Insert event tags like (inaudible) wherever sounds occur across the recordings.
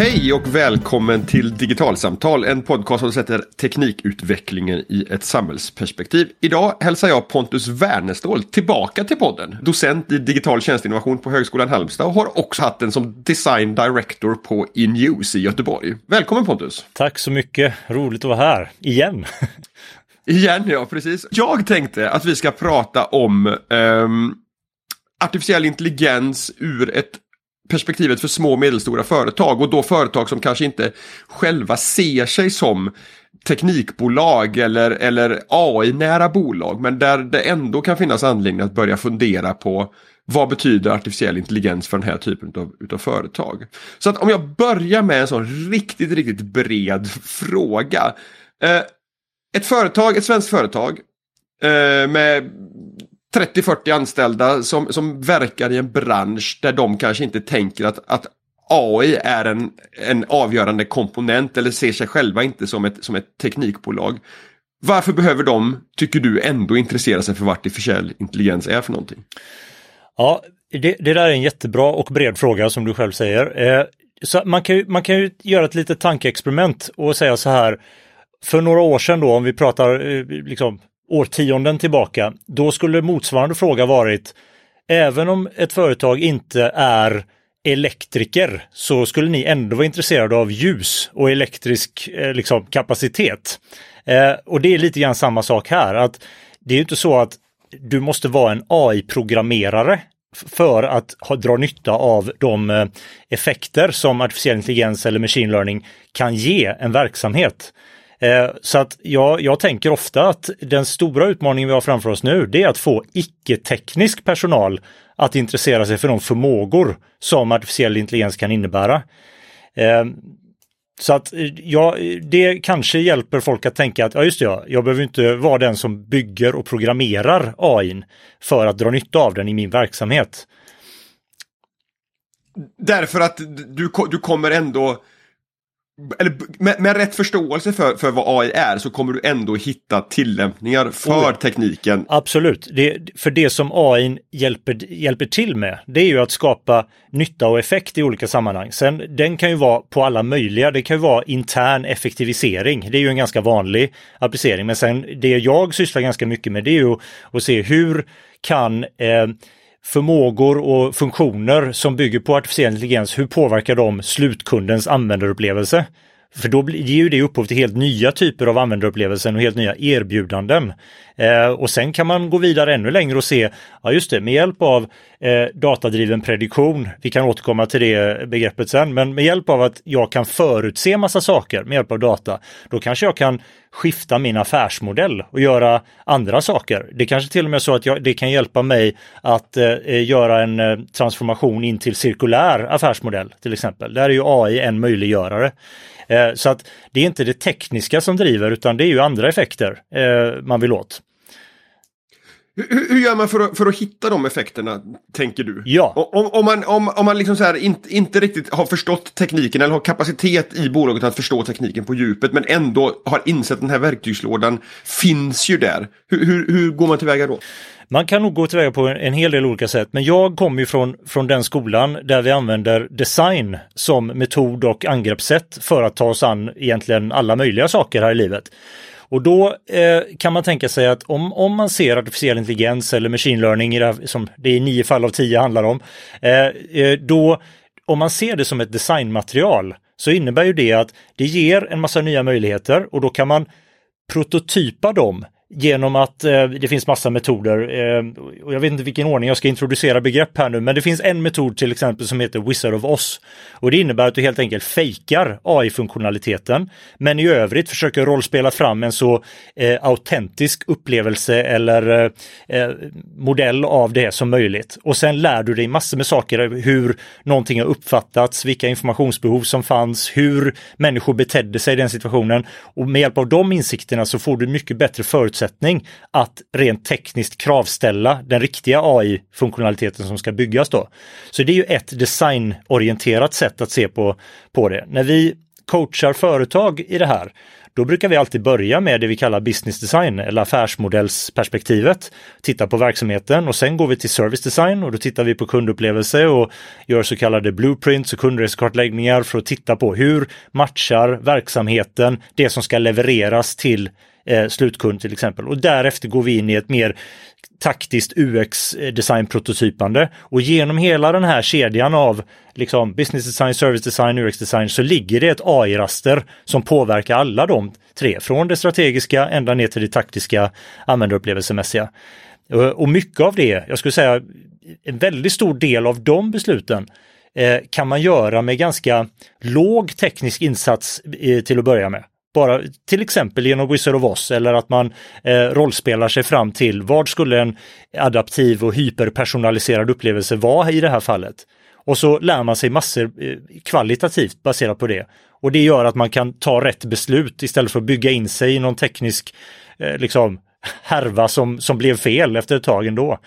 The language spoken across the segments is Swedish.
Hej och välkommen till Digitalsamtal, en podcast som sätter teknikutvecklingen i ett samhällsperspektiv. Idag hälsar jag Pontus Wernestål tillbaka till podden. Docent i digital tjänsteinnovation på Högskolan Halmstad och har också haft den som design director på Inuse i Göteborg. Välkommen Pontus! Tack så mycket, roligt att vara här igen. (laughs) igen ja, precis. Jag tänkte att vi ska prata om um, artificiell intelligens ur ett perspektivet för små och medelstora företag och då företag som kanske inte själva ser sig som teknikbolag eller, eller AI-nära bolag men där det ändå kan finnas anledning att börja fundera på vad betyder artificiell intelligens för den här typen av utav företag? Så att om jag börjar med en sån riktigt, riktigt bred fråga. Eh, ett företag, ett svenskt företag eh, med 30-40 anställda som, som verkar i en bransch där de kanske inte tänker att, att AI är en, en avgörande komponent eller ser sig själva inte som ett, som ett teknikbolag. Varför behöver de, tycker du, ändå intressera sig för vad artificiell intelligens är för någonting? Ja, det, det där är en jättebra och bred fråga som du själv säger. Eh, så man, kan ju, man kan ju göra ett litet tankeexperiment och säga så här. För några år sedan då, om vi pratar eh, liksom, årtionden tillbaka, då skulle motsvarande fråga varit även om ett företag inte är elektriker så skulle ni ändå vara intresserade av ljus och elektrisk eh, liksom, kapacitet. Eh, och det är lite grann samma sak här, att det är inte så att du måste vara en AI-programmerare för att ha, dra nytta av de eh, effekter som artificiell intelligens eller machine learning kan ge en verksamhet. Eh, så att jag, jag tänker ofta att den stora utmaningen vi har framför oss nu, det är att få icke-teknisk personal att intressera sig för de förmågor som artificiell intelligens kan innebära. Eh, så att eh, ja, det kanske hjälper folk att tänka att ja just det, ja, jag behöver inte vara den som bygger och programmerar AI för att dra nytta av den i min verksamhet. Därför att du, du kommer ändå eller med, med, rätt förståelse för, för vad AI är så kommer du ändå hitta tillämpningar för oh, tekniken. Absolut, det, för det som AI hjälper, hjälper till med det är ju att skapa nytta och effekt i olika sammanhang. Sen den kan ju vara på alla möjliga, det kan ju vara intern effektivisering. Det är ju en ganska vanlig applicering, men sen det jag sysslar ganska mycket med det är ju att se hur kan eh, förmågor och funktioner som bygger på artificiell intelligens, hur påverkar de slutkundens användarupplevelse? För då ger ju det upphov till helt nya typer av användarupplevelser och helt nya erbjudanden. Eh, och sen kan man gå vidare ännu längre och se, ja just det, med hjälp av eh, datadriven prediktion, vi kan återkomma till det begreppet sen, men med hjälp av att jag kan förutse massa saker med hjälp av data, då kanske jag kan skifta min affärsmodell och göra andra saker. Det kanske till och med är så att jag, det kan hjälpa mig att eh, eh göra en eh, transformation in till cirkulär affärsmodell till exempel. Där är ju AI en möjliggörare. Eh, så att det är inte det tekniska som driver utan det är ju andra effekter eh, man vill åt. Hur, hur, gör man för att, för att hitta de effekterna, tänker du? Ja. Om, om man, om, om man liksom så här inte, inte riktigt har förstått tekniken eller har kapacitet i bolaget att förstå tekniken på djupet men ändå har insett den här verktygslådan finns ju där. Hur, hur, hur går man tillväga då? Man kan nog gå tillväga på en hel del olika sätt, men jag kommer ju från, från den skolan där vi använder design som metod och angreppssätt för att ta oss an egentligen alla möjliga saker här i livet. Och då eh, kan man tänka sig att om, om man ser artificiell intelligens eller machine learning, det här, som det i nio fall av tio handlar om, eh, eh, då om man ser det som ett designmaterial så innebär ju det att det ger en massa nya möjligheter och då kan man prototypa dem genom att eh, det finns massa metoder. Eh, och jag vet inte vilken ordning jag ska introducera begrepp här nu, men det finns en metod till exempel som heter Wizard of Oz. Och det innebär att du helt enkelt fejkar AI-funktionaliteten, men i övrigt försöker rollspela fram en så eh, autentisk upplevelse eller eh, eh, modell av det som möjligt. Och sen lär du dig massor med saker, hur någonting har uppfattats, vilka informationsbehov som fanns, hur människor betedde sig i den situationen. Och med hjälp av de insikterna så får du mycket bättre förutsättningar förutsättning att rent tekniskt kravställa den riktiga AI-funktionaliteten som ska byggas då. Så det är ju ett designorienterat sätt att se på, på det. När vi coachar företag i det här, då brukar vi alltid börja med det vi kallar business design eller affärsmodellsperspektivet. Titta på verksamheten och sen går vi till service design och då tittar vi på kundupplevelse och gör så kallade blueprints och kundresekartläggningar för att titta på hur matchar verksamheten det som ska levereras till eh, slutkund till exempel. Och därefter går vi in i ett mer taktiskt UX-design-prototypande. Och genom hela den här kedjan av liksom business design, service design, UX-design så ligger det ett AI-raster som påverkar alla de tre, från det strategiska ända ner till det taktiska användarupplevelsemässiga. Och mycket av det, jag skulle säga en väldigt stor del av de besluten eh, kan man göra med ganska låg teknisk insats eh, till att börja med. Bara till exempel genom Wizard of Oz eller att man eh, rollspelar sig fram till vad skulle en adaptiv och hyperpersonaliserad upplevelse vara i det här fallet. Och så lär man sig massor eh, kvalitativt baserat på det. Och det gör att man kan ta rätt beslut istället för att bygga in sig i någon teknisk eh, liksom härva som, som blev fel efter ett tag ändå.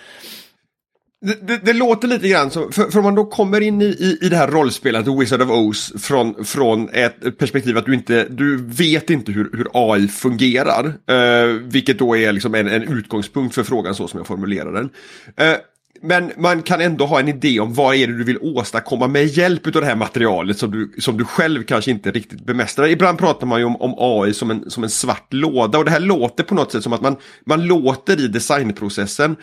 Det, det, det, låter lite grann som, för, för om man då kommer in i, i, i det här rollspelet, Wizard of Oz, från, från ett perspektiv att du inte, du vet inte hur, hur AI fungerar. Eh, vilket då är liksom en, en utgångspunkt för frågan så som jag formulerar den. Eh, men man kan ändå ha en idé om vad är det du vill åstadkomma med hjälp av det här materialet som du, som du själv kanske inte riktigt bemästrar. Ibland pratar man ju om, om AI som en, som en svart låda och det här låter på något sätt som att man, man låter i designprocessen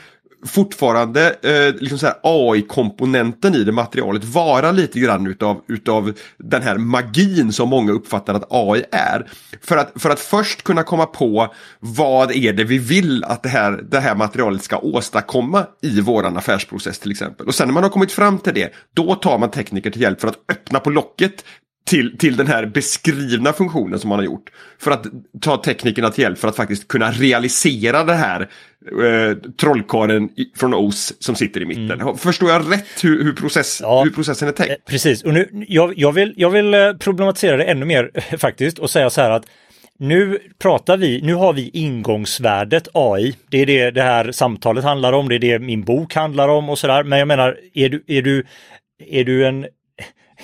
fortfarande eh, liksom AI-komponenten i det materialet vara lite grann utav, utav den här magin som många uppfattar att AI är. För att, för att först kunna komma på vad är det vi vill att det här, det här materialet ska åstadkomma i våran affärsprocess till exempel. Och sen när man har kommit fram till det, då tar man tekniker till hjälp för att öppna på locket till, till den här beskrivna funktionen som man har gjort. För att ta teknikerna till hjälp för att faktiskt kunna realisera det här eh, trollkaren från Os som sitter i mitten. Mm. Förstår jag rätt hur, hur, process, ja, hur processen är tänkt? Eh, precis, och nu, jag, jag, vill, jag vill eh, problematisera det ännu mer (laughs) faktiskt och säga så här att nu pratar vi, nu har vi ingångsvärdet AI. Det är det det här samtalet handlar om, det är det min bok handlar om och sådär. Men jag menar, är du, är du, är du en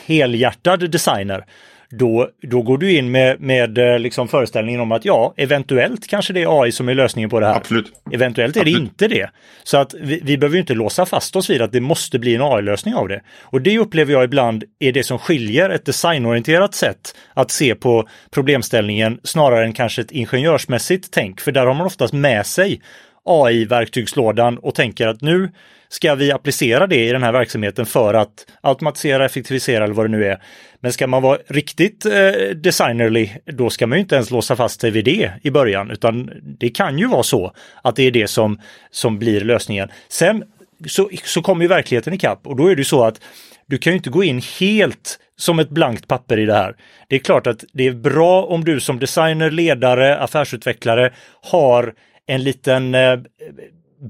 helhjärtad designer, då, då går du in med, med eh, liksom föreställningen om att ja, eventuellt kanske det är AI som är lösningen på det här. Absolut. Eventuellt är Absolut. det inte det. Så att vi, vi behöver inte låsa fast oss vid att det måste bli en AI-lösning av det. Och det upplever jag ibland är det som skiljer ett designorienterat sätt att se på problemställningen snarare än kanske ett ingenjörsmässigt tänk. För där har man oftast med sig AI-verktygslådan och tänker att nu ska vi applicera det i den här verksamheten för att automatisera, effektivisera eller vad det nu är. Men ska man vara riktigt eh, designerly, då ska man ju inte ens låsa fast sig vid det i början, utan det kan ju vara så att det är det som, som blir lösningen. Sen så, så kommer ju verkligheten ikapp och då är det så att du kan ju inte gå in helt som ett blankt papper i det här. Det är klart att det är bra om du som designer, ledare, affärsutvecklare har en liten eh,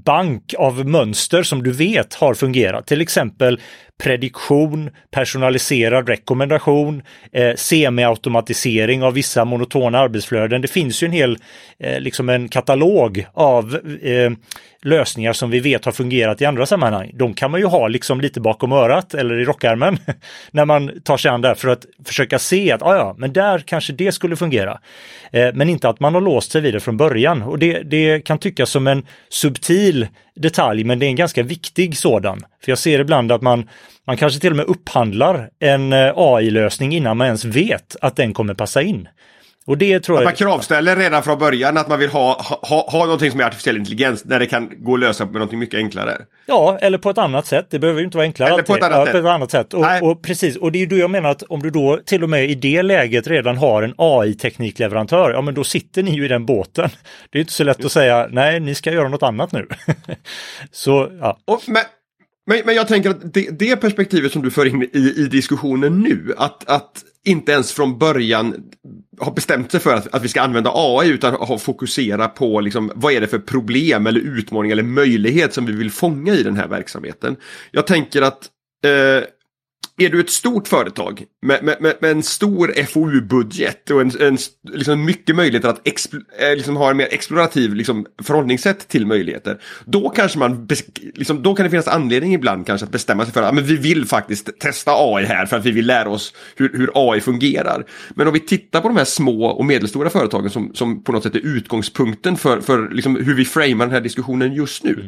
bank av mönster som du vet har fungerat. Till exempel prediktion, personaliserad rekommendation, eh, semi-automatisering av vissa monotona arbetsflöden. Det finns ju en hel, eh, liksom en katalog av eh, lösningar som vi vet har fungerat i andra sammanhang. De kan man ju ha liksom lite bakom örat eller i rockärmen (laughs) när man tar sig an där för att försöka se att ah, ja, men där kanske det skulle fungera. Eh, men inte att man har låst sig vid det från början och det, det kan tyckas som en subtil detalj, men det är en ganska viktig sådan. För jag ser ibland att man, man kanske till och med upphandlar en eh, AI-lösning innan man ens vet att den kommer passa in. Och det tror att jag... man kravställer redan från början att man vill ha, ha, ha någonting som är artificiell intelligens när det kan gå att lösa med någonting mycket enklare. Ja, eller på ett annat sätt. Det behöver ju inte vara enklare. Eller på ett annat ja, sätt. Ett annat sätt. Och, och, precis, och det är ju då jag menar att om du då till och med i det läget redan har en AI-teknikleverantör, ja men då sitter ni ju i den båten. Det är inte så lätt att säga, nej, ni ska göra något annat nu. (laughs) så, ja. Och, men... Men, men jag tänker att det, det perspektivet som du för in i, i diskussionen nu, att, att inte ens från början har bestämt sig för att, att vi ska använda AI utan har fokusera på liksom, vad är det för problem eller utmaning eller möjlighet som vi vill fånga i den här verksamheten. Jag tänker att eh, är du ett stort företag med, med, med, med en stor FoU-budget och en, en, liksom mycket möjligheter att expl, eh, liksom ha en mer explorativ liksom, förhållningssätt till möjligheter. Då kanske man, liksom, då kan det finnas anledning ibland kanske att bestämma sig för att men vi vill faktiskt testa AI här för att vi vill lära oss hur, hur AI fungerar. Men om vi tittar på de här små och medelstora företagen som, som på något sätt är utgångspunkten för, för liksom, hur vi framar den här diskussionen just nu. Mm.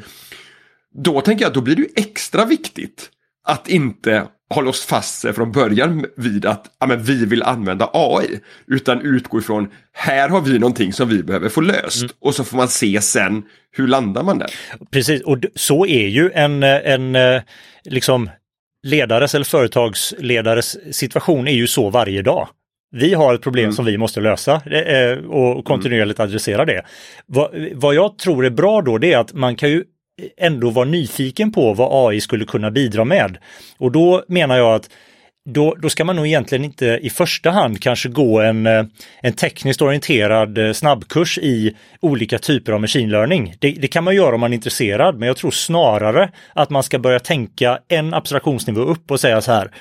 Då tänker jag att då blir det extra viktigt att inte ha låst fast sig från början vid att ja, men vi vill använda AI. Utan utgå ifrån, här har vi någonting som vi behöver få löst. Mm. Och så får man se sen, hur landar man där? Precis, och så är ju en, en eh, liksom ledares eller företagsledares situation är ju så varje dag. Vi har ett problem mm. som vi måste lösa och kontinuerligt adressera det. Vad, vad jag tror är bra då det är att man kan ju ändå var nyfiken på vad AI skulle kunna bidra med. Och då menar jag att då, då ska man nog egentligen inte i första hand kanske gå en, eh, en tekniskt orienterad eh, snabbkurs i olika typer av machine learning. Det, det, kan man göra om man är intresserad, men jag tror snarare att man ska börja tänka en abstraktionsnivå upp och säga så här.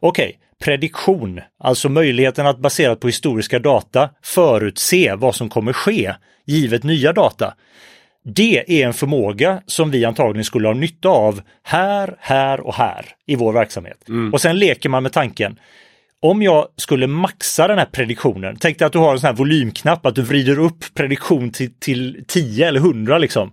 Okej, okay, prediktion, alltså möjligheten att baserat på historiska data förutse vad som kommer ske givet nya data. Det är en förmåga som vi antagligen skulle ha nytta av här, här och här i vår verksamhet. Mm. Och sen leker man med tanken. Om jag skulle maxa den här prediktionen, tänk dig att du har en sån här volymknapp, att du vrider upp prediktion till, till 10 eller 100 liksom.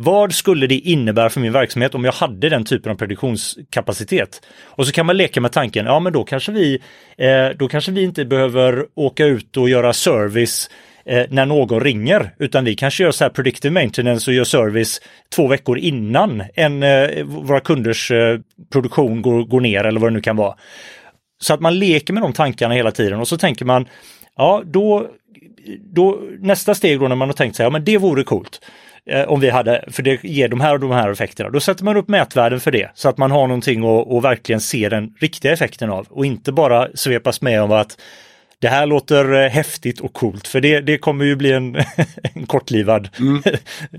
Vad skulle det innebära för min verksamhet om jag hade den typen av prediktionskapacitet? Och så kan man leka med tanken, ja men då kanske vi, eh, då kanske vi inte behöver åka ut och göra service eh, när någon ringer, utan vi kanske gör så här predictive maintenance och gör service två veckor innan en, eh, våra kunders eh, produktion går, går ner eller vad det nu kan vara. Så att man leker med de tankarna hela tiden och så tänker man, ja då, då nästa steg då när man har tänkt sig, ja men det vore coolt eh, om vi hade, för det ger de här och de här effekterna. Då sätter man upp mätvärden för det så att man har någonting att, att verkligen se den riktiga effekten av och inte bara svepas med av att det här låter eh, häftigt och coolt för det, det kommer ju bli en, (laughs) en kortlivad. Mm. (laughs)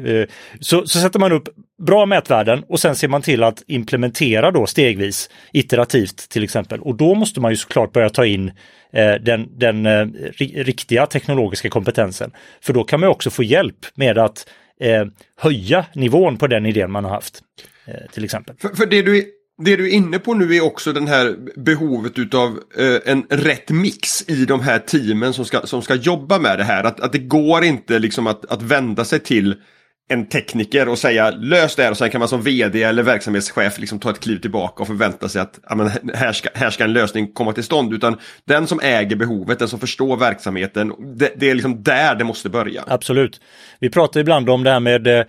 Eh, så, så sätter man upp bra mätvärden och sen ser man till att implementera då stegvis iterativt till exempel. Och då måste man ju såklart börja ta in eh, den, den eh, riktiga teknologiska kompetensen. För då kan man också få hjälp med att eh, höja nivån på den idén man har haft. Eh, till exempel. För, för det du det du är inne på nu är också den här behovet utav eh, en rätt mix i de här teamen som ska, som ska jobba med det här. Att, att det går inte liksom att, att vända sig till en tekniker och säga lös det här och sen kan man som vd eller verksamhetschef liksom ta ett kliv tillbaka och förvänta sig att ja, här, ska, här ska en lösning komma till stånd. Utan den som äger behovet, den som förstår verksamheten, det, det är liksom där det måste börja. Absolut. Vi pratar ibland om det här med eh,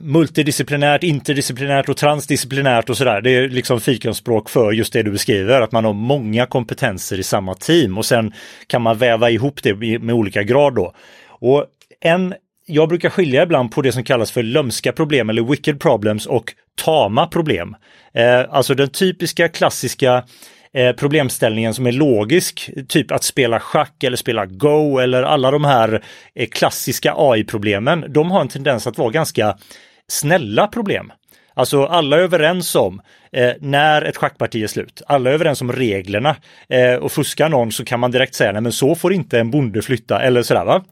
multidisciplinärt, interdisciplinärt och transdisciplinärt och sådär. Det är liksom fikonspråk för just det du beskriver, att man har många kompetenser i samma team och sen kan man väva ihop det med olika grad då. Och en jag brukar skilja ibland på det som kallas för lömska problem eller wicked problems och tama problem. Eh, alltså den typiska klassiska eh, problemställningen som är logisk, typ att spela schack eller spela Go eller alla de här eh, klassiska AI-problemen, de har en tendens att vara ganska snälla problem. Alltså alla är överens om eh, när ett schackparti är slut. Alla är överens om reglerna. Eh, och fuskar någon så kan man direkt säga nej men så får inte en bonde flytta eller sådär va.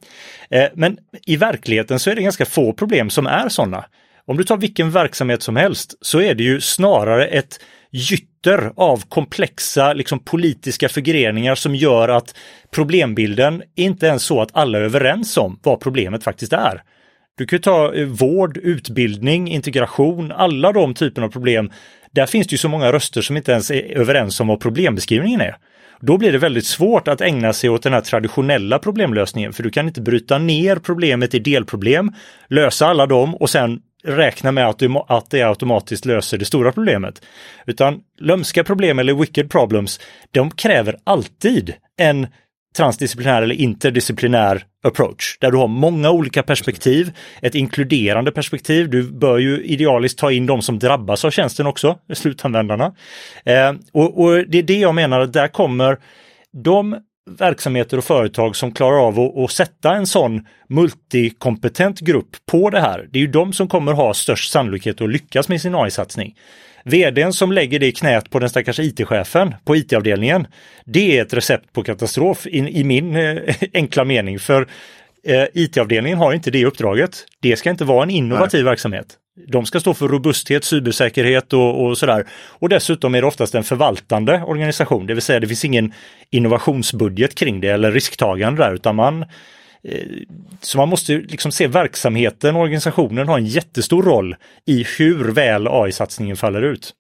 Eh, men i verkligheten så är det ganska få problem som är sådana. Om du tar vilken verksamhet som helst så är det ju snarare ett gytter av komplexa liksom, politiska förgreningar som gör att problembilden inte ens så att alla är överens om vad problemet faktiskt är. Du kan ta eh, vård, utbildning, integration, alla de typerna av problem. Där finns det ju så många röster som inte ens är överens om vad problembeskrivningen är. Då blir det väldigt svårt att ägna sig åt den här traditionella problemlösningen för du kan inte bryta ner problemet i delproblem, lösa alla dem och sen räkna med att, du, att det automatiskt löser det stora problemet. Utan lömska problem eller wicked problems, de kräver alltid en transdisciplinär eller interdisciplinär approach där du har många olika perspektiv, ett inkluderande perspektiv. Du bör ju idealiskt ta in de som drabbas av tjänsten också, slutanvändarna. Eh, och, och, det är det jag menar, att där kommer de verksamheter och företag som klarar av att, att sätta en sån multikompetent grupp på det här. Det är ju de som kommer ha störst sannolikhet att lyckas med sin AI-satsning. Vdn som lägger det i knät på den stackars IT-chefen på IT-avdelningen, det är ett recept på katastrof i, i min eh, enkla mening. För eh, IT-avdelningen har inte det uppdraget. Det ska inte vara en innovativ Nej. verksamhet. De ska stå för robusthet, cybersäkerhet och, och sådär. Och dessutom är det oftast en förvaltande organisation, det vill säga det finns ingen innovationsbudget kring det eller risktagande där, utan man så man måste liksom se verksamheten och organisationen har en jättestor roll i hur väl AI-satsningen faller ut.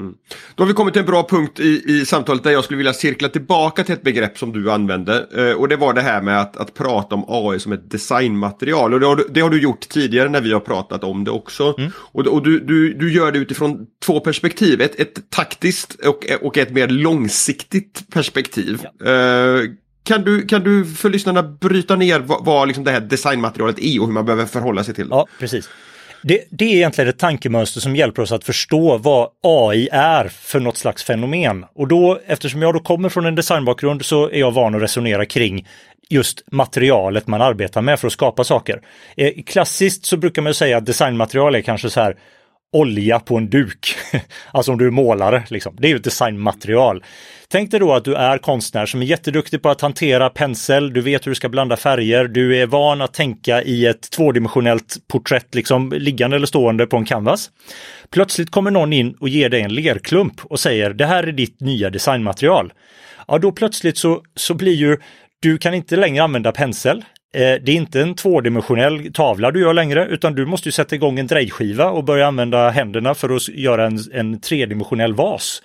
Mm. Då har vi kommit till en bra punkt i, i samtalet där jag skulle vilja cirkla tillbaka till ett begrepp som du använde. Eh, och det var det här med att, att prata om AI som ett designmaterial. Och det har, det har, du gjort tidigare när vi har pratat om det också. Mm. Och, och du, du, du gör det utifrån två perspektiv. Ett, ett taktiskt och, och ett mer långsiktigt perspektiv. Ja. Eh, kan du, kan du för lyssnarna bryta ner vad, vad liksom det här designmaterialet är och hur man behöver förhålla sig till det? Ja, precis. Det, det, är egentligen ett tankemönster som hjälper oss att förstå vad AI är för något slags fenomen. Och då, eftersom jag då kommer från en designbakgrund så är jag van att resonera kring just materialet man arbetar med för att skapa saker. Eh, klassiskt så brukar man säga att designmaterial är kanske så här olja på en duk. (laughs) alltså om du är målare, liksom. det är ju ett designmaterial. Tänk dig då att du är konstnär som är jätteduktig på att hantera pensel, du vet hur du ska blanda färger, du är van att tänka i ett tvådimensionellt porträtt, liksom liggande eller stående på en canvas. Plötsligt kommer någon in och ger dig en lerklump och säger det här är ditt nya designmaterial. Ja, då plötsligt så, så blir ju du kan inte längre använda pensel. Eh, det är inte en tvådimensionell tavla du gör längre, utan du måste sätta igång en drejskiva och börja använda händerna för att göra en, en tredimensionell vas.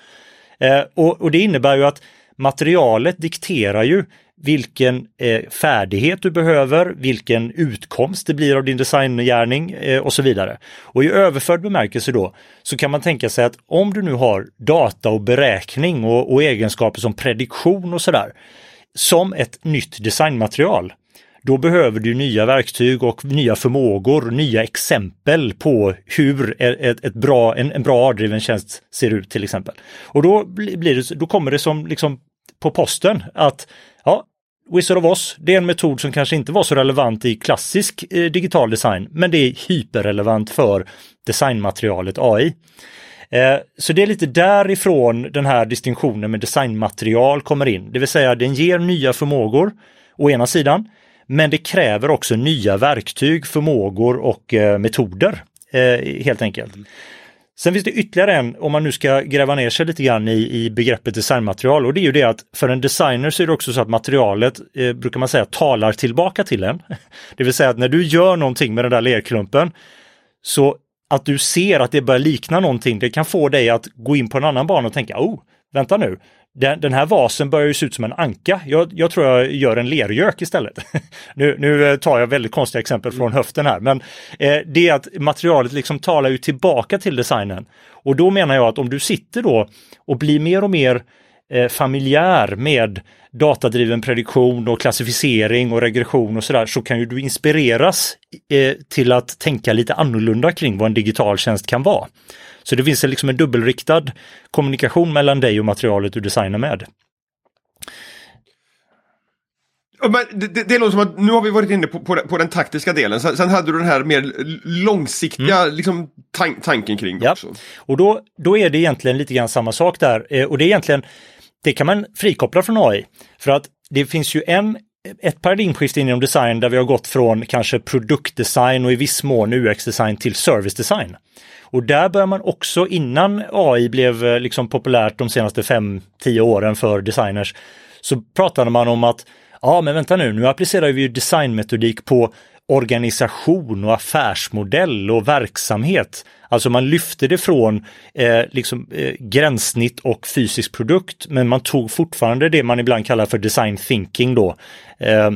Eh, och, och, det innebär ju att materialet dikterar ju vilken eh, färdighet du behöver, vilken utkomst det blir av din designgärning eh, och så vidare. Och i överförd bemärkelse då så kan man tänka sig att om du nu har data och beräkning och, och egenskaper som prediktion och sådär som ett nytt designmaterial då behöver du nya verktyg och nya förmågor, nya exempel på hur ett, ett bra, en, en bra A-driven tjänst ser ut till exempel. Och då, blir det, då kommer det som liksom på posten att ja, Wizard of Oz, det är en metod som kanske inte var så relevant i klassisk eh, digital design, men det är hyperrelevant för designmaterialet AI. Eh, så det är lite därifrån den här distinktionen med designmaterial kommer in, det vill säga den ger nya förmågor å ena sidan, men det kräver också nya verktyg, förmågor och eh, metoder eh, helt enkelt. Sen finns det ytterligare en, om man nu ska gräva ner sig lite grann i, i begreppet designmaterial och det är ju det att för en designer så är det också så att materialet, eh, brukar man säga, talar tillbaka till en. (laughs) Det vill säga att när du gör någonting med den där lerklumpen så att du ser att det börjar likna någonting, det kan få dig att gå in på en annan bana och tänka, oh, vänta nu, den, den här vasen börjar ju se ut som en anka. Jag, jag tror jag gör en lergök istället. (laughs) nu, nu eh, tar jag väldigt konstiga exempel från höften här, men eh, det är att materialet liksom talar ju tillbaka till designen. Och då menar jag att om du sitter då och blir mer och mer eh, familjär med datadriven prediktion och klassificering och regression och sådär så kan ju du inspireras eh, till att tänka lite annorlunda kring vad en digital tjänst kan vara. Så det finns liksom en dubbelriktad kommunikation mellan dig och materialet du designar med. Men det, det, det låter som att nu har vi varit inne på, på, på den taktiska delen. Sen, sen, hade du den här mer långsiktiga mm. liksom, tan tanken kring det ja. också. Och då, då är det egentligen lite grann samma sak där. Eh, och det är egentligen, det kan man frikoppla från AI. För att det finns ju en ett paradigmskifte inom design där vi har gått från kanske produktdesign och i viss mån UX-design till service design. Och där börjar man också innan AI blev eh, liksom populärt de senaste 5-10 åren för designers så pratade man om att ja men vänta nu, nu applicerar vi designmetodik på organisation och affärsmodell och verksamhet. Alltså man lyfte det från eh, liksom, eh, gränssnitt och fysisk produkt, men man tog fortfarande det man ibland kallar för design thinking då. Eh,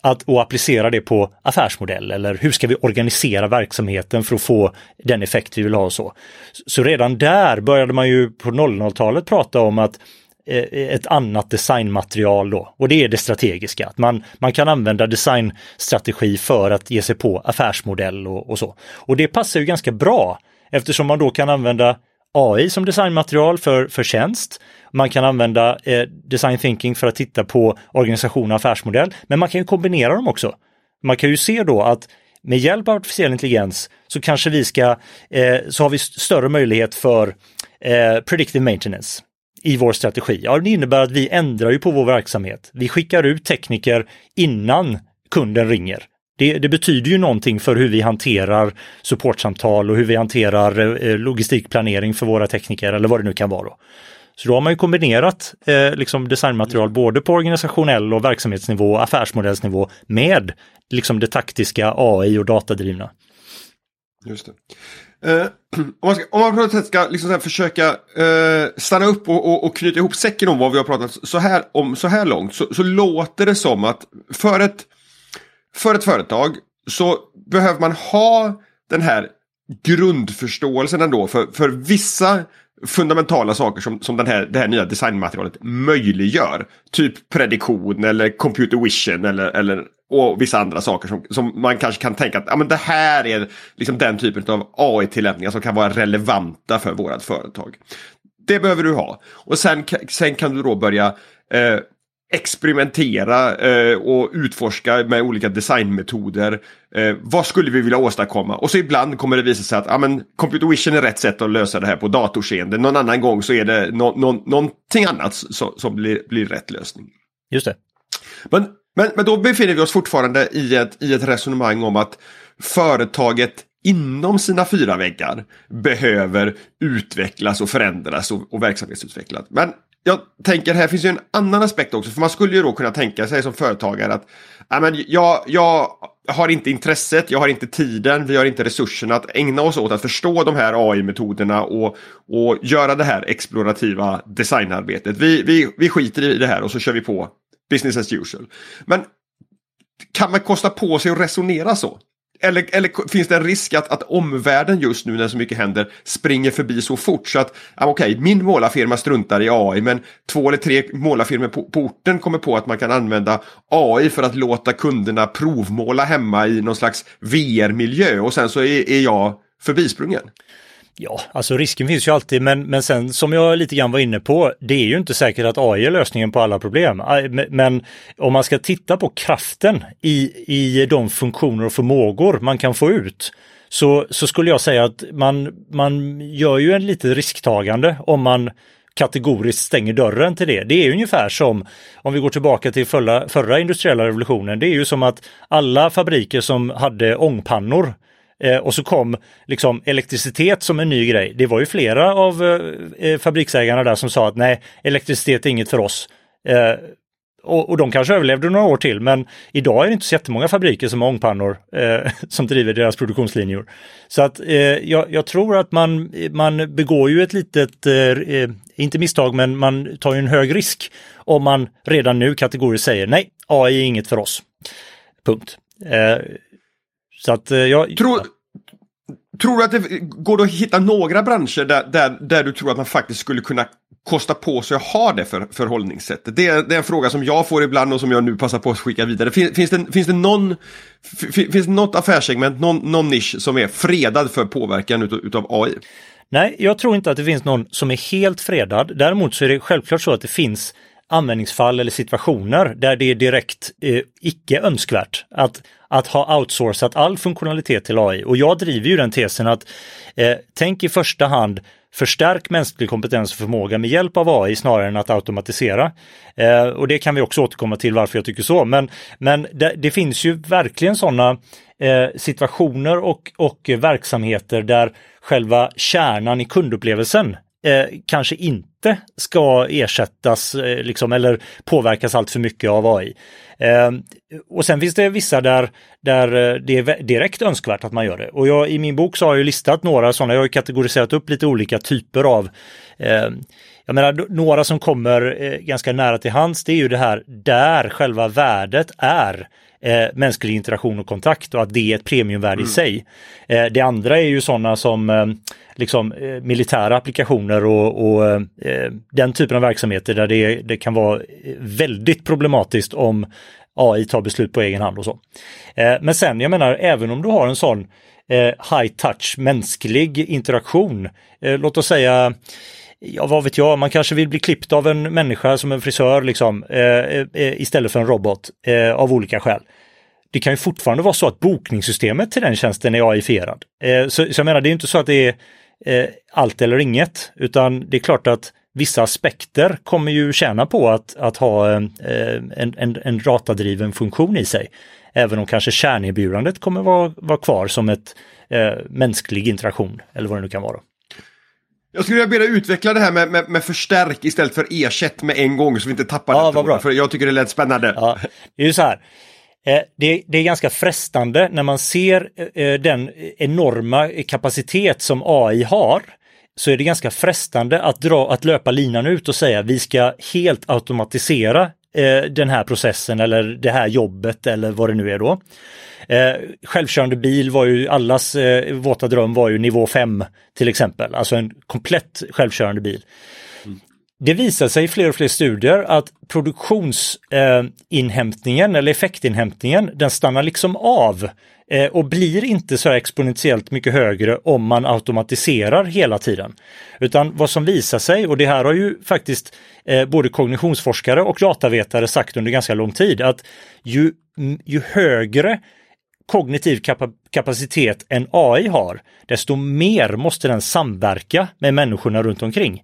att, och applicera det på affärsmodell eller hur ska vi organisera verksamheten för att få den effekt vi vill ha och så. Så redan där började man ju på 00-talet prata om att Eh, ett annat designmaterial då och det är det strategiska. Att man, man kan använda designstrategi för att ge sig på affärsmodell och, och så. Och det passar ju ganska bra eftersom man då kan använda AI som designmaterial för, för tjänst. Man kan använda eh, design thinking för att titta på organisation och affärsmodell, men man kan ju kombinera dem också. Man kan ju se då att med hjälp av artificiell intelligens så kanske vi ska, eh, så har vi större möjlighet för eh, predictive maintenance i vår strategi. Ja, det innebär att vi ändrar ju på vår verksamhet. Vi skickar ut tekniker innan kunden ringer. Det, det, betyder ju någonting för hur vi hanterar supportsamtal och hur vi hanterar eh, logistikplanering för våra tekniker eller vad det nu kan vara. Då. Så då har man ju kombinerat eh, liksom designmaterial både på organisationell och verksamhetsnivå, affärsmodellsnivå med liksom det taktiska AI och datadrivna. Just det. Eh, (clears throat) om man, ska, om man på något sätt ska liksom försöka eh, stanna upp och, och, och, knyta ihop säcken om vad vi har pratat så här, om så här långt så, så låter det som att för ett, för ett företag så behöver man ha den här grundförståelsen ändå för, för vissa fundamentala saker som, som den här, det här nya designmaterialet möjliggör. Typ prediktion eller computer vision eller, eller och vissa andra saker som, som man kanske kan tänka att ja, men det här är liksom den typen av AI-tillämpningar som kan vara relevanta för vårt företag. Det behöver du ha. Och sen, sen kan du då börja eh, experimentera eh, och utforska med olika designmetoder. Eh, vad skulle vi vilja åstadkomma? Och så ibland kommer det visa sig att ah, men, computer vision är rätt sätt att lösa det här på datorseende. Någon annan gång så är det no no någonting annat som, som blir, blir rätt lösning. Just det. Men, men, men då befinner vi oss fortfarande i ett, i ett resonemang om att företaget inom sina fyra väggar behöver utvecklas och förändras och, och verksamhetsutvecklas. Men jag tänker här finns ju en annan aspekt också. För man skulle ju då kunna tänka sig som företagare att men jag, jag har inte intresset, jag har inte tiden, vi har inte resurserna att ägna oss åt att förstå de här AI-metoderna och, och göra det här explorativa designarbetet. Vi, vi, vi skiter i det här och så kör vi på business as usual. Men kan man kosta på sig att resonera så? Eller, eller finns det en risk att, att omvärlden just nu när så mycket händer springer förbi så fort så att okej, okay, min målarfirma struntar i AI men två eller tre målarfirmor på, på orten kommer på att man kan använda AI för att låta kunderna provmåla hemma i någon slags VR-miljö och sen så är, är jag förbisprungen. Ja, alltså risken finns ju alltid, men, men sen som jag lite grann var inne på, det är ju inte säkert att AI är lösningen på alla problem. Men om man ska titta på kraften i, i de funktioner och förmågor man kan få ut, så, så skulle jag säga att man, man gör ju en lite risktagande om man kategoriskt stänger dörren till det. Det är ungefär som, om vi går tillbaka till förra, förra industriella revolutionen, det är ju som att alla fabriker som hade ångpannor Eh, och så kom liksom elektricitet som en ny grej. Det var ju flera av eh, eh, fabriksägarna där som sa att nej, elektricitet är inget för oss. Eh, och, och, de kanske överlevde några år till, men idag är det inte så jättemånga fabriker som har ångpannor eh, (laughs) som driver deras produktionslinjer. Så att eh, jag, jag, tror att man, man begår ju ett litet, eh, eh inte misstag, men man tar ju en hög risk om man redan nu kategoriskt säger nej, AI är inget för oss. Punkt. Eh, så att eh, jag... Tror, tror du att det går att hitta några branscher där, där, där du tror att man faktiskt skulle kunna kosta på sig att ha det för, förhållningssättet? Det är, det är en fråga som jag får ibland och som jag nu passar på att skicka vidare. Finns, finns, det, finns det någon, finns det något affärssegment, någon, någon nisch som är fredad för påverkan utav, utav AI? Nej, jag tror inte att det finns någon som är helt fredad. Däremot så är det självklart så att det finns användningsfall eller situationer där det är direkt eh, icke önskvärt att, att ha outsourcat all funktionalitet till AI. Och jag driver ju den tesen att eh, tänk i första hand förstärk mänsklig kompetens och förmåga med hjälp av AI snarare än att automatisera. Eh, och det kan vi också återkomma till varför jag tycker så. Men, men det, det finns ju verkligen sådana eh, situationer och, och verksamheter där själva kärnan i kundupplevelsen eh, kanske inte ska ersättas eh, liksom, eller påverkas allt för mycket av AI. Eh, och sen finns det vissa där, där eh, det är direkt önskvärt att man gör det. Och jag, i min bok så har jag listat några sådana, jag har kategoriserat upp lite olika typer av eh, jag menar, några som kommer eh, ganska nära till hands, det är ju det här där själva värdet är eh, mänsklig interaktion och kontakt och att det är ett premiumvärde mm. i sig. Eh, det andra är ju sådana som eh, liksom, eh, militära applikationer och, och den typen av verksamheter där det, det kan vara väldigt problematiskt om AI tar beslut på egen hand och så. Men sen, jag menar, även om du har en sån high touch mänsklig interaktion, låt oss säga ja vad vet jag, man kanske vill bli klippt av en människa som en frisör liksom, eh, eh, istället för en robot eh, av olika skäl. det kan ju fortfarande vara så att bokningssystemet till den tjänsten är AI-fierad. Eh, så, så jag menar, det är inte så att det är eh, allt eller inget, utan det är klart att vissa aspekter kommer ju tjäna på att, att ha eh, en, en, en datadriven funktion i sig. Även om kanske kärnerbjudandet kommer vara, vara kvar som ett eh, mänsklig interaktion eller vad det nu kan vara. Jag skulle vilja be dig utveckla det här med, med, med förstärk istället för ersätt med en gång så vi inte tappar ja, det. Vad bra. För jag tycker det lät spännande. Ja, det är ju så här. Eh, det, det, är ganska frestande när man ser eh, den enorma kapacitet som AI har så är det ganska frestande att, dra, att löpa linan ut och säga vi ska helt automatisera eh, den här processen eller det här jobbet eller vad det nu är då. Eh, självkörande bil var ju allas eh, våta dröm var ju nivå 5 till exempel, alltså en komplett självkörande bil. Det visar sig i fler och fler studier att produktionsinhämtningen eh, eller effektinhämtningen den stannar liksom av Eh, och blir inte så exponentiellt mycket högre om man automatiserar hela tiden. Utan vad som visar sig, och det här har ju faktiskt eh, både kognitionsforskare och datavetare sagt under ganska lång tid, att ju, ju högre kognitiv kapacitet en AI har, desto mer måste den samverka med människorna runt omkring.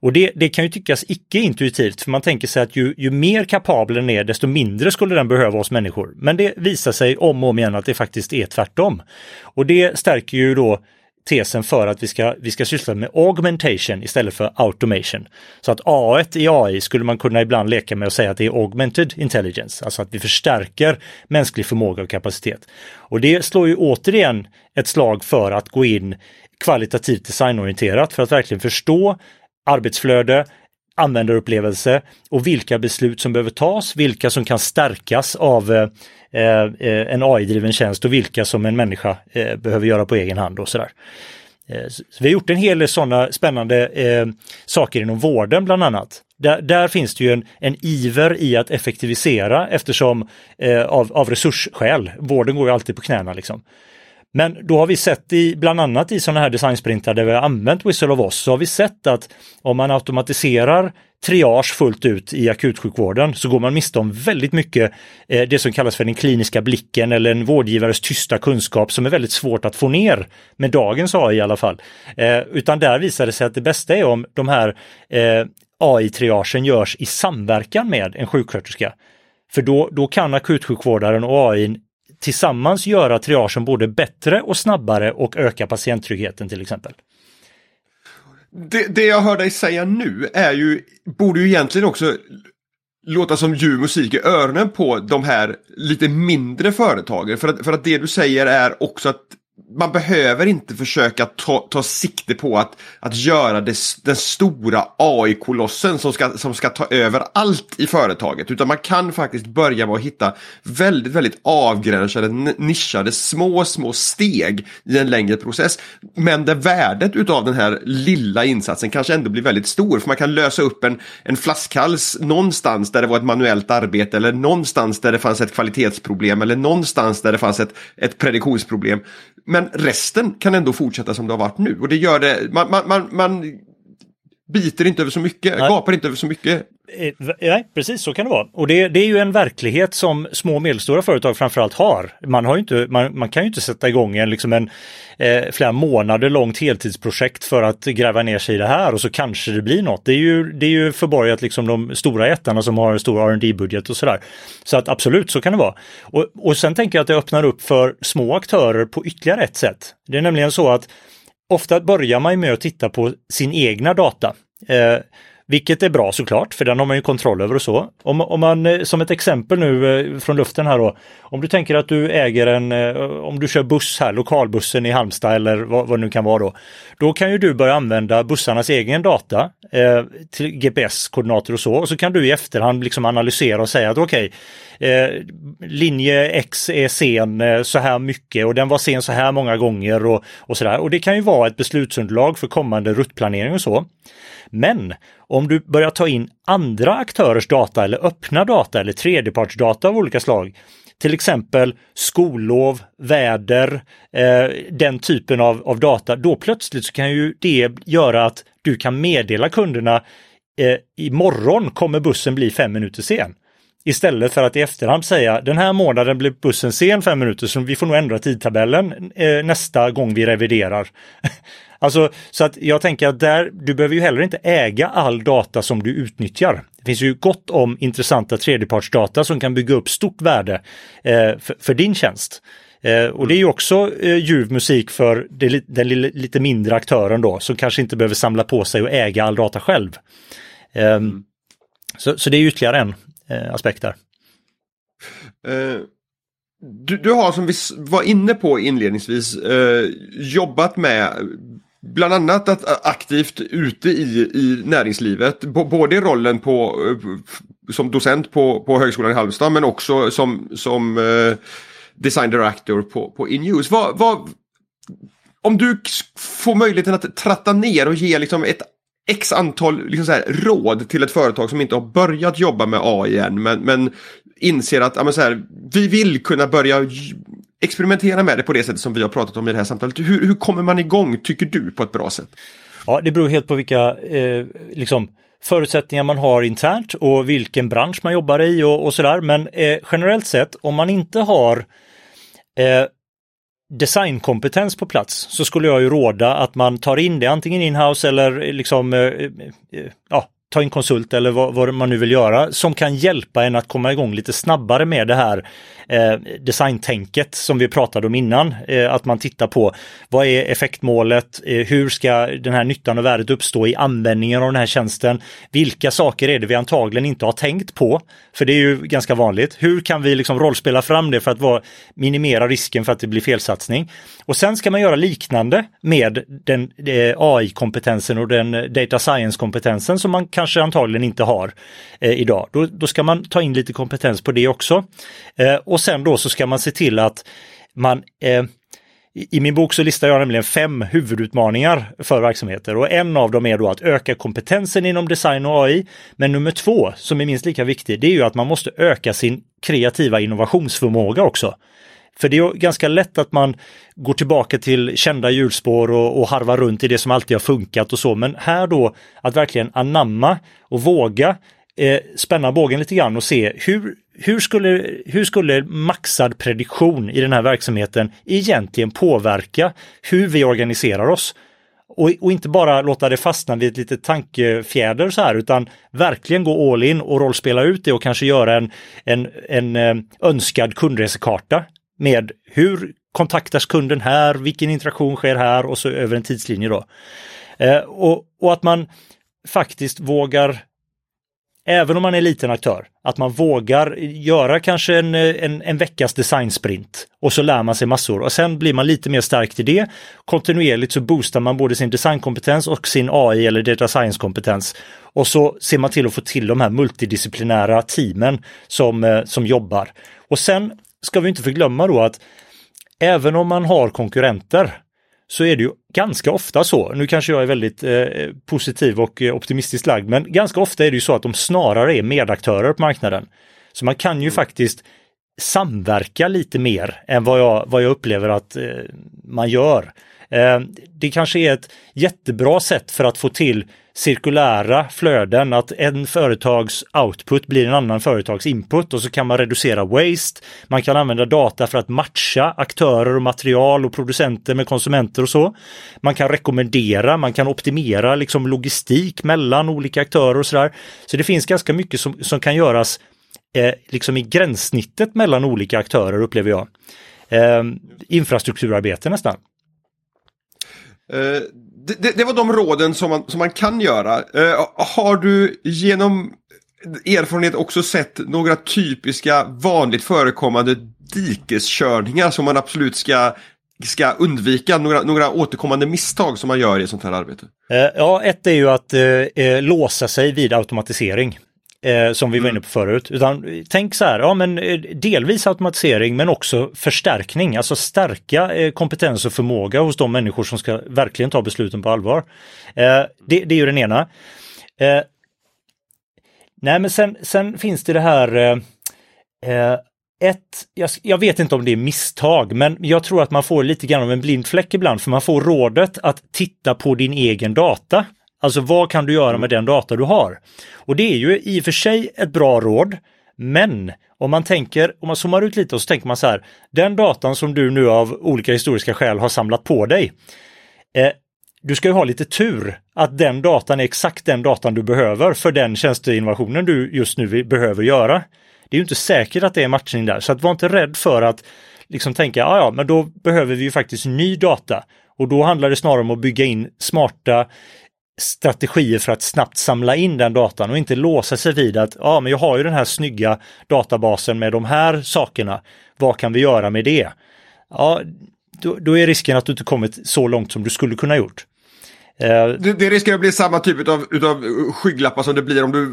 Och det, det kan ju tyckas icke-intuitivt, för man tänker sig att ju, ju mer kapabel den är, desto mindre skulle den behöva oss människor. Men det visar sig om och om igen att det faktiskt är tvärtom. Och det stärker ju då tesen för att vi ska, vi ska syssla med augmentation istället för automation. Så att A i AI skulle man kunna ibland leka med och säga att det är augmented intelligence, alltså att vi förstärker mänsklig förmåga och kapacitet. Och det slår ju återigen ett slag för att gå in kvalitativt designorienterat för att verkligen förstå arbetsflöde, användarupplevelse och vilka beslut som behöver tas, vilka som kan stärkas av eh, eh en AI-driven tjänst och vilka som en människa eh, behöver göra på egen hand och sådär. Eh, så vi har gjort en hel del sådana spännande eh, saker inom vården bland annat. Där, där, finns det ju en, en iver i att effektivisera eftersom eh, av, av resursskäl, vården går ju alltid på knäna liksom. Men då har vi sett i bland annat i sådana här designsprintar där vi har använt Whistle of Oz så har vi sett att om man automatiserar triage fullt ut i akutsjukvården så går man miste om väldigt mycket eh, det som kallas för den kliniska blicken eller en vårdgivares tysta kunskap som är väldigt svårt att få ner med dagens AI i alla fall. Eh, utan där visar det sig att det bästa är om de här eh, AI-triagen görs i samverkan med en sjuksköterska. För då, då kan akutsjukvårdaren och AI tillsammans göra triagen både bättre och snabbare och öka patienttryggheten till exempel. Det, det jag hör dig säga nu är ju, borde ju egentligen också låta som ljuv musik i öronen på de här lite mindre företagen. För att, för att det du säger är också att man behöver inte försöka ta, ta sikte på att, att göra det, den stora AI-kolossen som ska, som ska ta över allt i företaget. Utan man kan faktiskt börja med att hitta väldigt, väldigt avgränsade, nischade, små, små steg i en längre process. Men där värdet utav den här lilla insatsen kanske ändå blir väldigt stor. För man kan lösa upp en, en flaskhals någonstans där det var ett manuellt arbete eller någonstans där det fanns ett kvalitetsproblem eller någonstans där det fanns ett, ett prediktionsproblem men resten kan ändå fortsätta som det har varit nu och det gör det, man, man, man, man biter inte över så mycket, Nej. gapar inte över så mycket. Eh, nej, precis så kan det vara. Och det, det, är ju en verklighet som små och medelstora företag framförallt har. Man, har inte, man, man kan ju inte sätta igång en, liksom en eh, flera månader långt heltidsprojekt för att gräva ner sig i det här och så kanske det blir något. Det är ju, det är ju förborgat liksom de stora jättarna som har en stor rd budget och sådär. Så att absolut, så kan det vara. Och, och sen tänker jag att det öppnar upp för små aktörer på ytterligare ett sätt. Det är nämligen så att ofta börjar man med att titta på sin egna data. Eh, vilket är bra såklart, för den har man ju kontroll över och så. Om, om man, eh, som ett exempel nu eh, från luften här då, om du tänker att du äger en, eh, om du kör buss här, lokalbussen i Halmstad eller vad, vad det nu kan vara då. Då kan ju du börja använda bussarnas egen data, eh, till GPS-koordinater och så, och så kan du i efterhand liksom analysera och säga att okej, okay, eh, linje X är sen eh, så här mycket och den var sen så här många gånger och, och sådär. Och det kan ju vara ett beslutsunderlag för kommande ruttplanering och så. Men om du börjar ta in andra aktörers data eller öppna data eller tredjepartsdata av olika slag, till exempel skollov, väder, eh, den typen av, av data, då plötsligt så kan ju det göra att du kan meddela kunderna eh, imorgon kommer bussen bli fem minuter sen. Istället för att i efterhand säga den här månaden blev bussen sen fem minuter så vi får nog ändra tidtabellen eh, nästa gång vi reviderar. (laughs) alltså så att jag tänker att där, du behöver ju heller inte äga all data som du utnyttjar. Det finns ju gott om intressanta tredjepartsdata som kan bygga upp stort värde eh, för, för, din tjänst. Eh, och det är ju också eh, ljuv musik för det, den lite mindre aktören då som kanske inte behöver samla på sig och äga all data själv. Eh, mm. så, så det är ytterligare en eh, aspekt där. Uh, du, du, har som vi var inne på inledningsvis uh, jobbat med bland annat att äh, aktivt ute i, i näringslivet, både i rollen på, äh, som docent på, på Högskolan i Halmstad men också som, som äh, design director på, på InUse. Vad, vad, om du får möjligheten att tratta ner och ge liksom ett x antal liksom så här, råd till ett företag som inte har börjat jobba med AI än men, men inser att ja, så här, vi vill kunna börja experimentera med det på det sättet som vi har pratat om i det här samtalet. Hur, hur kommer man igång, tycker du, på ett bra sätt? Ja, det beror helt på vilka eh, liksom, förutsättningar man har internt och vilken bransch man jobbar i och, och sådär. Men eh, generellt sett, om man inte har eh, designkompetens på plats så skulle jag ju råda att man tar in det antingen inhouse eller eh, liksom eh, eh, eh ja, ta in konsult eller vad, vad, man nu vill göra som kan hjälpa en att komma igång lite snabbare med det här eh, designtänket som vi pratade om innan. Eh, att man tittar på vad är effektmålet? Eh, hur ska den här nyttan och värdet uppstå i användningen av den här tjänsten? Vilka saker är det vi antagligen inte har tänkt på? För det är ju ganska vanligt. Hur kan vi liksom rollspela fram det för att vara, minimera risken för att det blir felsatsning? Och sen ska man göra liknande med den eh, AI-kompetensen och den data science-kompetensen som man kanske antagligen inte har eh, idag. Då, då ska man ta in lite kompetens på det också. Eh, och sen då så ska man se till att man eh, i min bok så listar jag nämligen fem huvudutmaningar för verksamheter och en av dem är då att öka kompetensen inom design och AI. Men nummer två, som är minst lika viktig, det är ju att man måste öka sin kreativa innovationsförmåga också. För det är ganska lätt att man går tillbaka till kända hjulspår och, och harvar runt i det som alltid har funkat och så. Men här då att verkligen anamma och våga eh, spänna bågen lite grann och se hur, hur, skulle, hur skulle maxad prediktion i den här verksamheten egentligen påverka hur vi organiserar oss? Och, och, inte bara låta det fastna vid ett litet tankefjäder så här utan verkligen gå all in och rollspela ut det och kanske göra en, en, en eh, önskad kundresekarta med hur kontaktas kunden här, vilken interaktion sker här och så över en tidslinje då. Eh, och, och att man faktiskt vågar även om man är liten aktör, att man vågar göra kanske en, en, en veckas designsprint och så lär man sig massor och sen blir man lite mer stark i det. Kontinuerligt så boostar man både sin designkompetens och sin AI eller data science-kompetens. Och så ser man till att få till de här multidisciplinära teamen som, eh, som jobbar. Och sen ska vi inte förglömma då att även om man har konkurrenter så är det ju ganska ofta så, nu kanske jag är väldigt eh, positiv och eh, optimistiskt lagd, men ganska ofta är det ju så att de snarare är medaktörer på marknaden. Så man kan ju faktiskt samverka lite mer än vad jag, vad jag upplever att eh, man gör. Eh, det kanske är ett jättebra sätt för att få till cirkulära flöden, att en företags output blir en annan företags input och så kan man reducera waste. Man kan använda data för att matcha aktörer och material och producenter med konsumenter och så. Man kan rekommendera, man kan optimera liksom logistik mellan olika aktörer och sådär. Så det finns ganska mycket som, som kan göras eh, liksom i gränssnittet mellan olika aktörer upplever jag. Eh, infrastrukturarbete nästan. Eh, det, det, var de råden som man, som man kan göra. Uh, har du genom erfarenhet också sett några typiska vanligt förekommande dikeskörningar som man absolut ska ska undvika några, några återkommande misstag som man gör i sånt här arbete? Uh, ja, ett är ju att uh, låsa sig vid automatisering eh, som vi var inne på förut. Utan tänk så här, ja men eh, delvis automatisering men också förstärkning, alltså stärka eh, kompetens och förmåga hos de människor som ska verkligen ta besluten på allvar. Eh, det, det, är ju den ena. Eh, nej men sen, sen finns det det här eh, eh ett, jag, jag, vet inte om det är misstag, men jag tror att man får lite grann av en blind fläck ibland, för man får rådet att titta på din egen data. Alltså vad kan du göra med den data du har? Och det är ju i och för sig ett bra råd, Men om man tänker, om man zoomar ut lite och så tänker man så här, den datan som du nu av olika historiska skäl har samlat på dig, eh, du ska ju ha lite tur att den datan är exakt den datan du behöver för den tjänsteinnovationen du just nu behöver göra. Det är ju inte säkert att det är matchning där, så att var inte rädd för att liksom tänka, ja ja, men då behöver vi ju faktiskt ny data. Och då handlar det snarare om att bygga in smarta strategier för att snabbt samla in den datan och inte låsa sig vid att ja, men jag har ju den här snygga databasen med de här sakerna. Vad kan vi göra med det? Ja, då, då är risken att du inte kommit så långt som du skulle kunna gjort. Eh, det, det riskerar att bli samma typ av utav skygglappar som det blir om du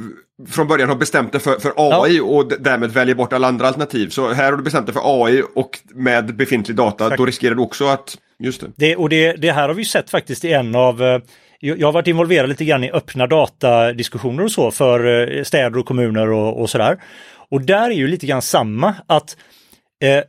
från början har bestämt dig för, för AI ja. och därmed väljer bort alla andra alternativ. Så här har du bestämt dig för AI och med befintlig data, Exakt. då riskerar du också att... Just det. det och det, det här har vi sett faktiskt i en av eh, jag har varit involverad lite grann i öppna datadiskussioner och så för eh, städer och kommuner och, och sådär. Och där är ju lite grann samma att eh, eh,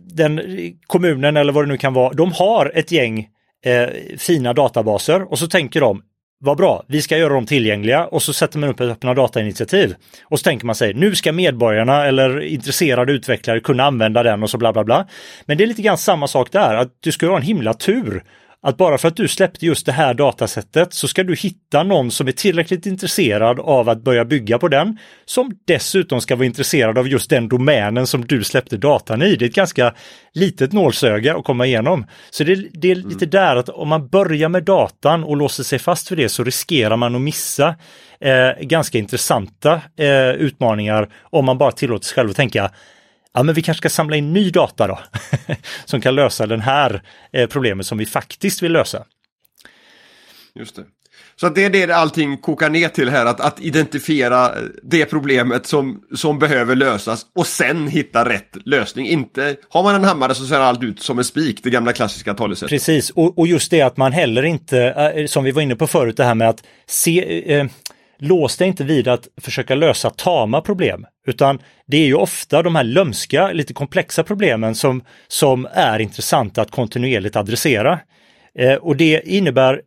den kommunen eller vad det nu kan vara, de har ett gäng eh, fina databaser och så tänker de vad bra, vi ska göra dem tillgängliga och så sätter man upp ett öppna datainitiativ. Och så tänker man sig, nu ska medborgarna eller intresserade utvecklare kunna använda den och så bla bla bla. Men det är lite grann samma sak där, att du ska ha en himla tur att bara för att du släppte just det här datasättet så ska du hitta någon som är tillräckligt intresserad av att börja bygga på den, som dessutom ska vara intresserad av just den domänen som du släppte datan i. Det är ett ganska litet nålsöga att komma igenom. Så det, det är lite mm. där att om man börjar med datan och låser sig fast för det så riskerar man att missa eh, ganska intressanta eh, utmaningar om man bara tillåter sig själv att tänka ja men vi kanske ska samla in ny data då, (laughs) som kan lösa den här eh, problemet som vi faktiskt vill lösa. Just det. Så det är det allting kokar ner till här, att, att identifiera det problemet som, som behöver lösas och sen hitta rätt lösning. Inte, har man en hammare så ser allt ut som en spik, det gamla klassiska talesättet. Precis, och, och just det att man heller inte, äh, som vi var inne på förut, det här med att se, äh, lås dig inte vid att försöka lösa tama problem, utan det är ju ofta de här lömska, lite komplexa problemen som, som är intressanta att kontinuerligt adressera. Eh, och det innebär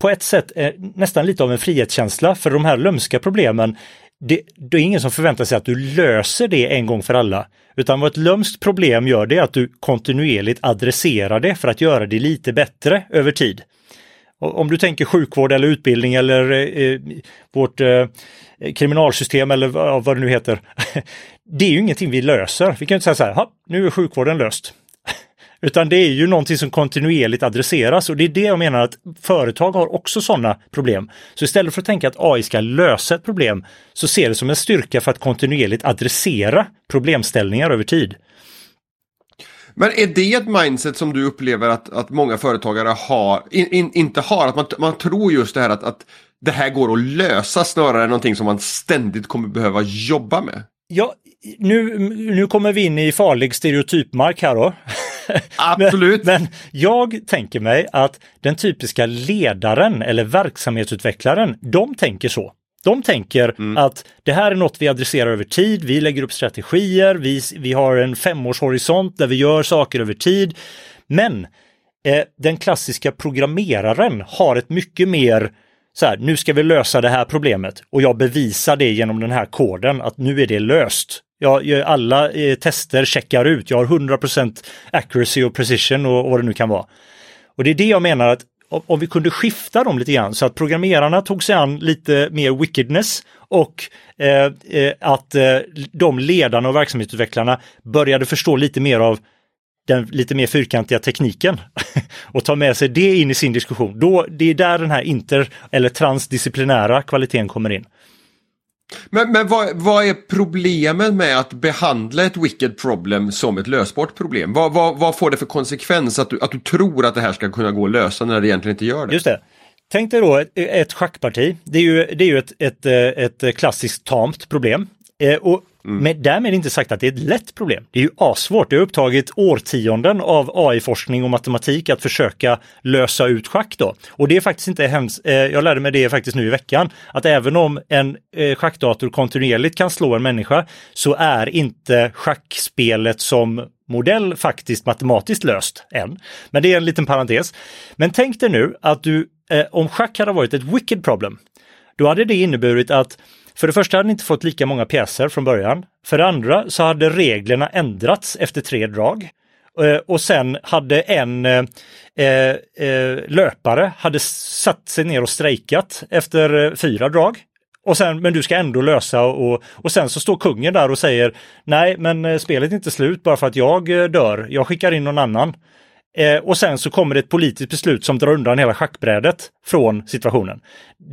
på ett sätt eh, nästan lite av en frihetskänsla för de här lömska problemen. Det, det är ingen som förväntar sig att du löser det en gång för alla, utan vad ett lömskt problem gör det är att du kontinuerligt adresserar det för att göra det lite bättre över tid. Om du tänker sjukvård eller utbildning eller eh, eh vårt eh, kriminalsystem eller vad det nu heter. (laughs) det är ju ingenting vi löser. Vi kan inte säga så här, nu är sjukvården löst. (laughs) Utan det är ju någonting som kontinuerligt adresseras och det är det jag menar att företag har också sådana problem. Så istället för att tänka att AI ska lösa ett problem så ser det som en styrka för att kontinuerligt adressera problemställningar över tid. Men är det ett mindset som du upplever att, att många företagare har, in, in, inte har? Att man, man tror just det här att, att det här går att lösa snarare än någonting som man ständigt kommer behöva jobba med? Ja, nu, nu kommer vi in i farlig stereotypmark här då. (laughs) Absolut. men, men, jag tänker mig att den typiska ledaren eller verksamhetsutvecklaren, de tänker så. De tänker mm. att det här är något vi adresserar över tid, vi lägger upp strategier, vi, vi har en femårshorisont där vi gör saker över tid. Men eh, den klassiska programmeraren har ett mycket mer så här, nu ska vi lösa det här problemet och jag bevisar det genom den här koden att nu är det löst. Jag, alla eh, tester checkar ut, jag har 100% accuracy och precision och vad det nu kan vara. Och det är det jag menar att om vi kunde skifta dem lite grann så att programmerarna tog sig an lite mer wickedness och eh, eh, att eh, de ledarna och verksamhetsutvecklarna började förstå lite mer av den lite mer fyrkantiga tekniken (laughs) och ta med sig det in i sin diskussion. Då, det är där den här inter eller transdisciplinära kvaliteten kommer in. Men, men vad, vad, är problemet med att behandla ett wicked problem som ett lösbart problem? Vad, vad, vad, får det för konsekvens att du, att du tror att det här ska kunna gå att lösa när det egentligen inte gör det? Just det. Tänk dig då ett, ett schackparti. Det är ju, det är ju ett, ett, ett klassiskt tamt problem. Eh, och Mm. Men därmed inte sagt att det är ett lätt problem. Det är ju asvårt. Det har upptagit årtionden av AI-forskning och matematik att försöka lösa ut schack då. Och det är faktiskt inte hemskt. Eh, jag lärde mig det faktiskt nu i veckan, att även om en eh, schackdator kontinuerligt kan slå en människa så är inte schackspelet som modell faktiskt matematiskt löst än. Men det är en liten parentes. Men tänk dig nu att du, eh, om schack hade varit ett wicked problem, då hade det inneburit att för det första hade ni inte fått lika många pjäser från början. För det andra så hade reglerna ändrats efter tre drag. Eh, och sen hade en eh, eh, löpare hade satt sig ner och strejkat efter eh, fyra drag. Och sen, men du ska ändå lösa och, och sen så står kungen där och säger nej men eh, spelet är inte slut bara för att jag dör, jag skickar in någon annan. Eh, och sen så kommer det ett politiskt beslut som drar undan hela schackbrädet från situationen.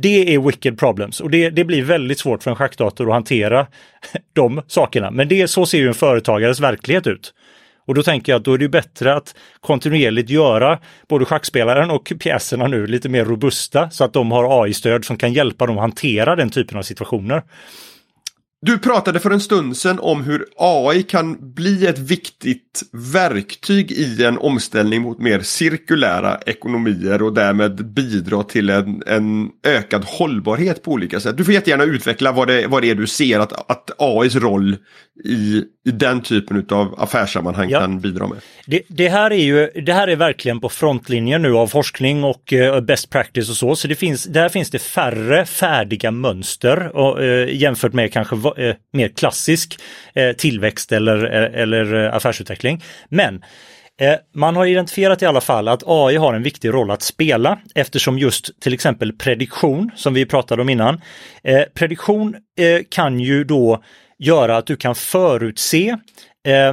Det är wicked problems och det, det blir väldigt svårt för en schackdator att hantera (laughs) de sakerna. Men det, så ser ju en företagares verklighet ut. Och då tänker jag att då är det bättre att kontinuerligt göra både schackspelaren och pjäserna nu lite mer robusta så att de har AI-stöd som kan hjälpa dem att hantera den typen av situationer. Du pratade för en stund sedan om hur AI kan bli ett viktigt verktyg i en omställning mot mer cirkulära ekonomier och därmed bidra till en, en ökad hållbarhet på olika sätt. Du får jättegärna utveckla vad det, vad det är du ser att, att AIs roll i, i den typen av affärssammanhang ja. kan bidra med. Det, det, här är ju, det här är verkligen på frontlinjen nu av forskning och uh, best practice och så. Så det finns, där finns det färre färdiga mönster och, uh, jämfört med kanske uh, mer klassisk tillväxt eller, eller affärsutveckling. Men man har identifierat i alla fall att AI har en viktig roll att spela eftersom just till exempel prediktion, som vi pratade om innan, prediktion kan ju då göra att du kan förutse eh,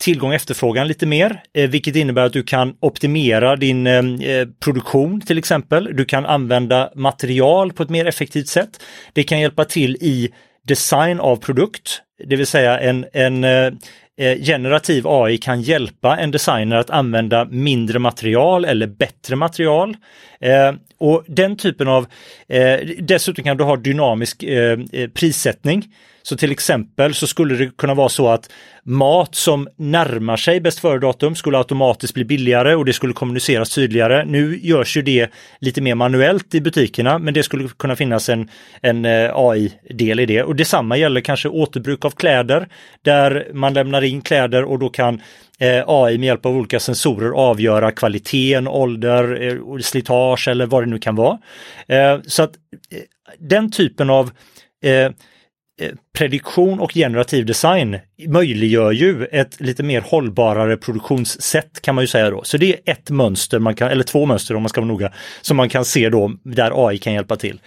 tillgång och efterfrågan lite mer, eh, vilket innebär att du kan optimera din eh, eh, produktion till exempel. Du kan använda material på ett mer effektivt sätt. Det kan hjälpa till i design av produkt, det vill säga en, en eh, eh generativ AI kan hjälpa en designer att använda mindre material eller bättre material. Eh, och den typen av, eh, dessutom kan du ha dynamisk eh, eh prissättning. Så till exempel så skulle det kunna vara så att mat som närmar sig bäst före-datum skulle automatiskt bli billigare och det skulle kommuniceras tydligare. Nu görs ju det lite mer manuellt i butikerna, men det skulle kunna finnas en, en eh, AI-del i det. Och detsamma gäller kanske återbruk av kläder, där man lämnar in kläder och då kan eh, AI med hjälp av olika sensorer avgöra kvaliteten, ålder, eh, slitage eller vad det nu kan vara. Eh, så att den typen av prediktion och generativ design möjliggör ju ett lite mer hållbarare produktionssätt kan man ju säga då. Så det är ett mönster, man kan, eller två mönster om man ska vara noga, som man kan se då där AI kan hjälpa till.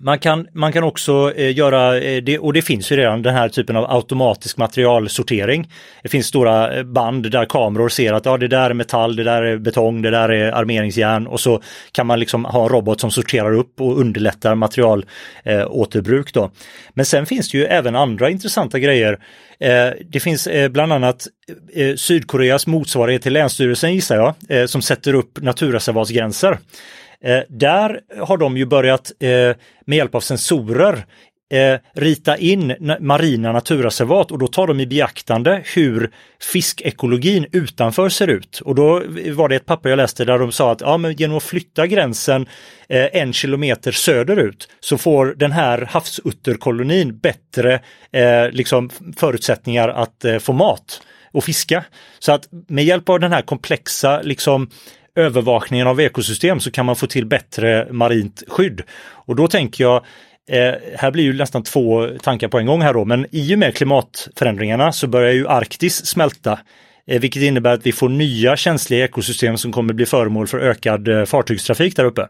Man kan, man kan också eh, göra, eh, det, och det finns ju redan den här typen av automatisk materialsortering. Det finns stora eh, band där kameror ser att ja, det där är metall, det där är betong, det där är armeringsjärn och så kan man liksom ha en robot som sorterar upp och underlättar materialåterbruk. Eh. Men sen finns det ju även andra intressanta grejer. Eh, det finns eh, bland annat eh, eh, Sydkoreas motsvarighet till Länsstyrelsen gissar jag, som sätter upp naturreservatsgränser. Eh, där har de ju börjat eh, med hjälp av sensorer eh, rita in marina naturreservat och då tar de i beaktande hur fiskekologin utanför ser ut. Och då var det ett papper jag läste där de sa att ja, men genom att flytta gränsen en kilometer söderut så får den här havsutterkolonin bättre eh, liksom förutsättningar att eh, få mat och fiska. Så att med hjälp av den här komplexa liksom övervakningen av ekosystem så kan man få till bättre marint skydd. Och då tänker jag, eh, här blir ju nästan två tankar på en gång här då, men i och med klimatförändringarna så börjar ju Arktis smälta eh, vilket innebär att vi får nya känsliga ekosystem som kommer bli föremål för ökad eh, fartygstrafik där uppe.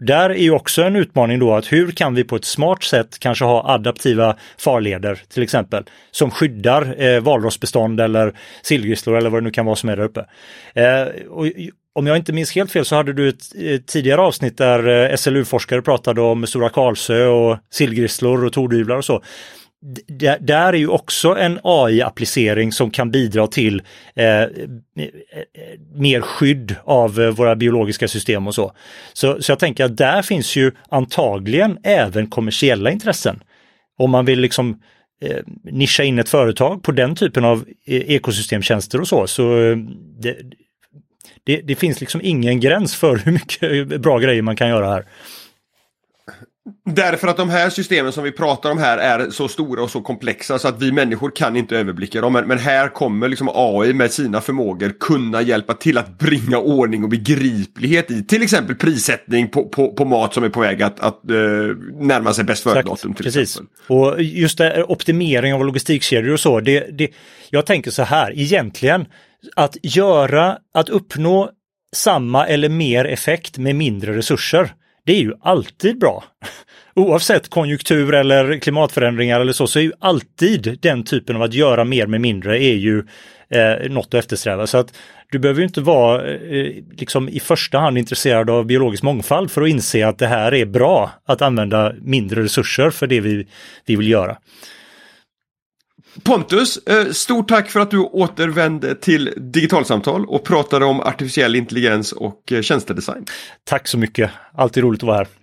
Där är ju också en utmaning då att hur kan vi på ett smart sätt kanske ha adaptiva farleder till exempel som skyddar eh, valrossbestånd eller sillgrisslor eller vad det nu kan vara som är där uppe. Eh, och om jag inte minns helt fel så hade du ett, tidigare avsnitt där eh, SLU-forskare pratade om Stora Karlsö och sillgrisslor och tordyvlar och så. D där är ju också en AI-applicering som kan bidra till eh, eh mer skydd av eh, våra biologiska system och så. så. Så jag tänker att där finns ju antagligen även kommersiella intressen. Om man vill liksom eh, nischa in ett företag på den typen av ekosystemtjänster och så, så det, det, det, finns liksom ingen gräns för hur mycket bra grejer man kan göra här. Därför att de här systemen som vi pratar om här är så stora och så komplexa så att vi människor kan inte överblicka dem. Men, men här kommer liksom AI med sina förmågor kunna hjälpa till att bringa ordning och begriplighet i till exempel prissättning på, på, på mat som är på väg att, att uh, närma sig bäst före-datum. Precis. Exempel. Och just det, optimering av logistikkedjor och så. Det, det, jag tänker så här, egentligen att göra, att uppnå samma eller mer effekt med mindre resurser det är ju alltid bra. (laughs) Oavsett konjunktur eller klimatförändringar eller så, så är ju alltid den typen av att göra mer med mindre är ju eh, något att eftersträva. Så att du behöver ju inte vara eh, liksom i första hand intresserad av biologisk mångfald för att inse att det här är bra att använda mindre resurser för det vi, vi vill göra. Pontus, eh, stort tack för att du återvände till Digitalsamtal och pratade om artificiell intelligens och eh, tjänstedesign. Tack så mycket, alltid roligt att vara här.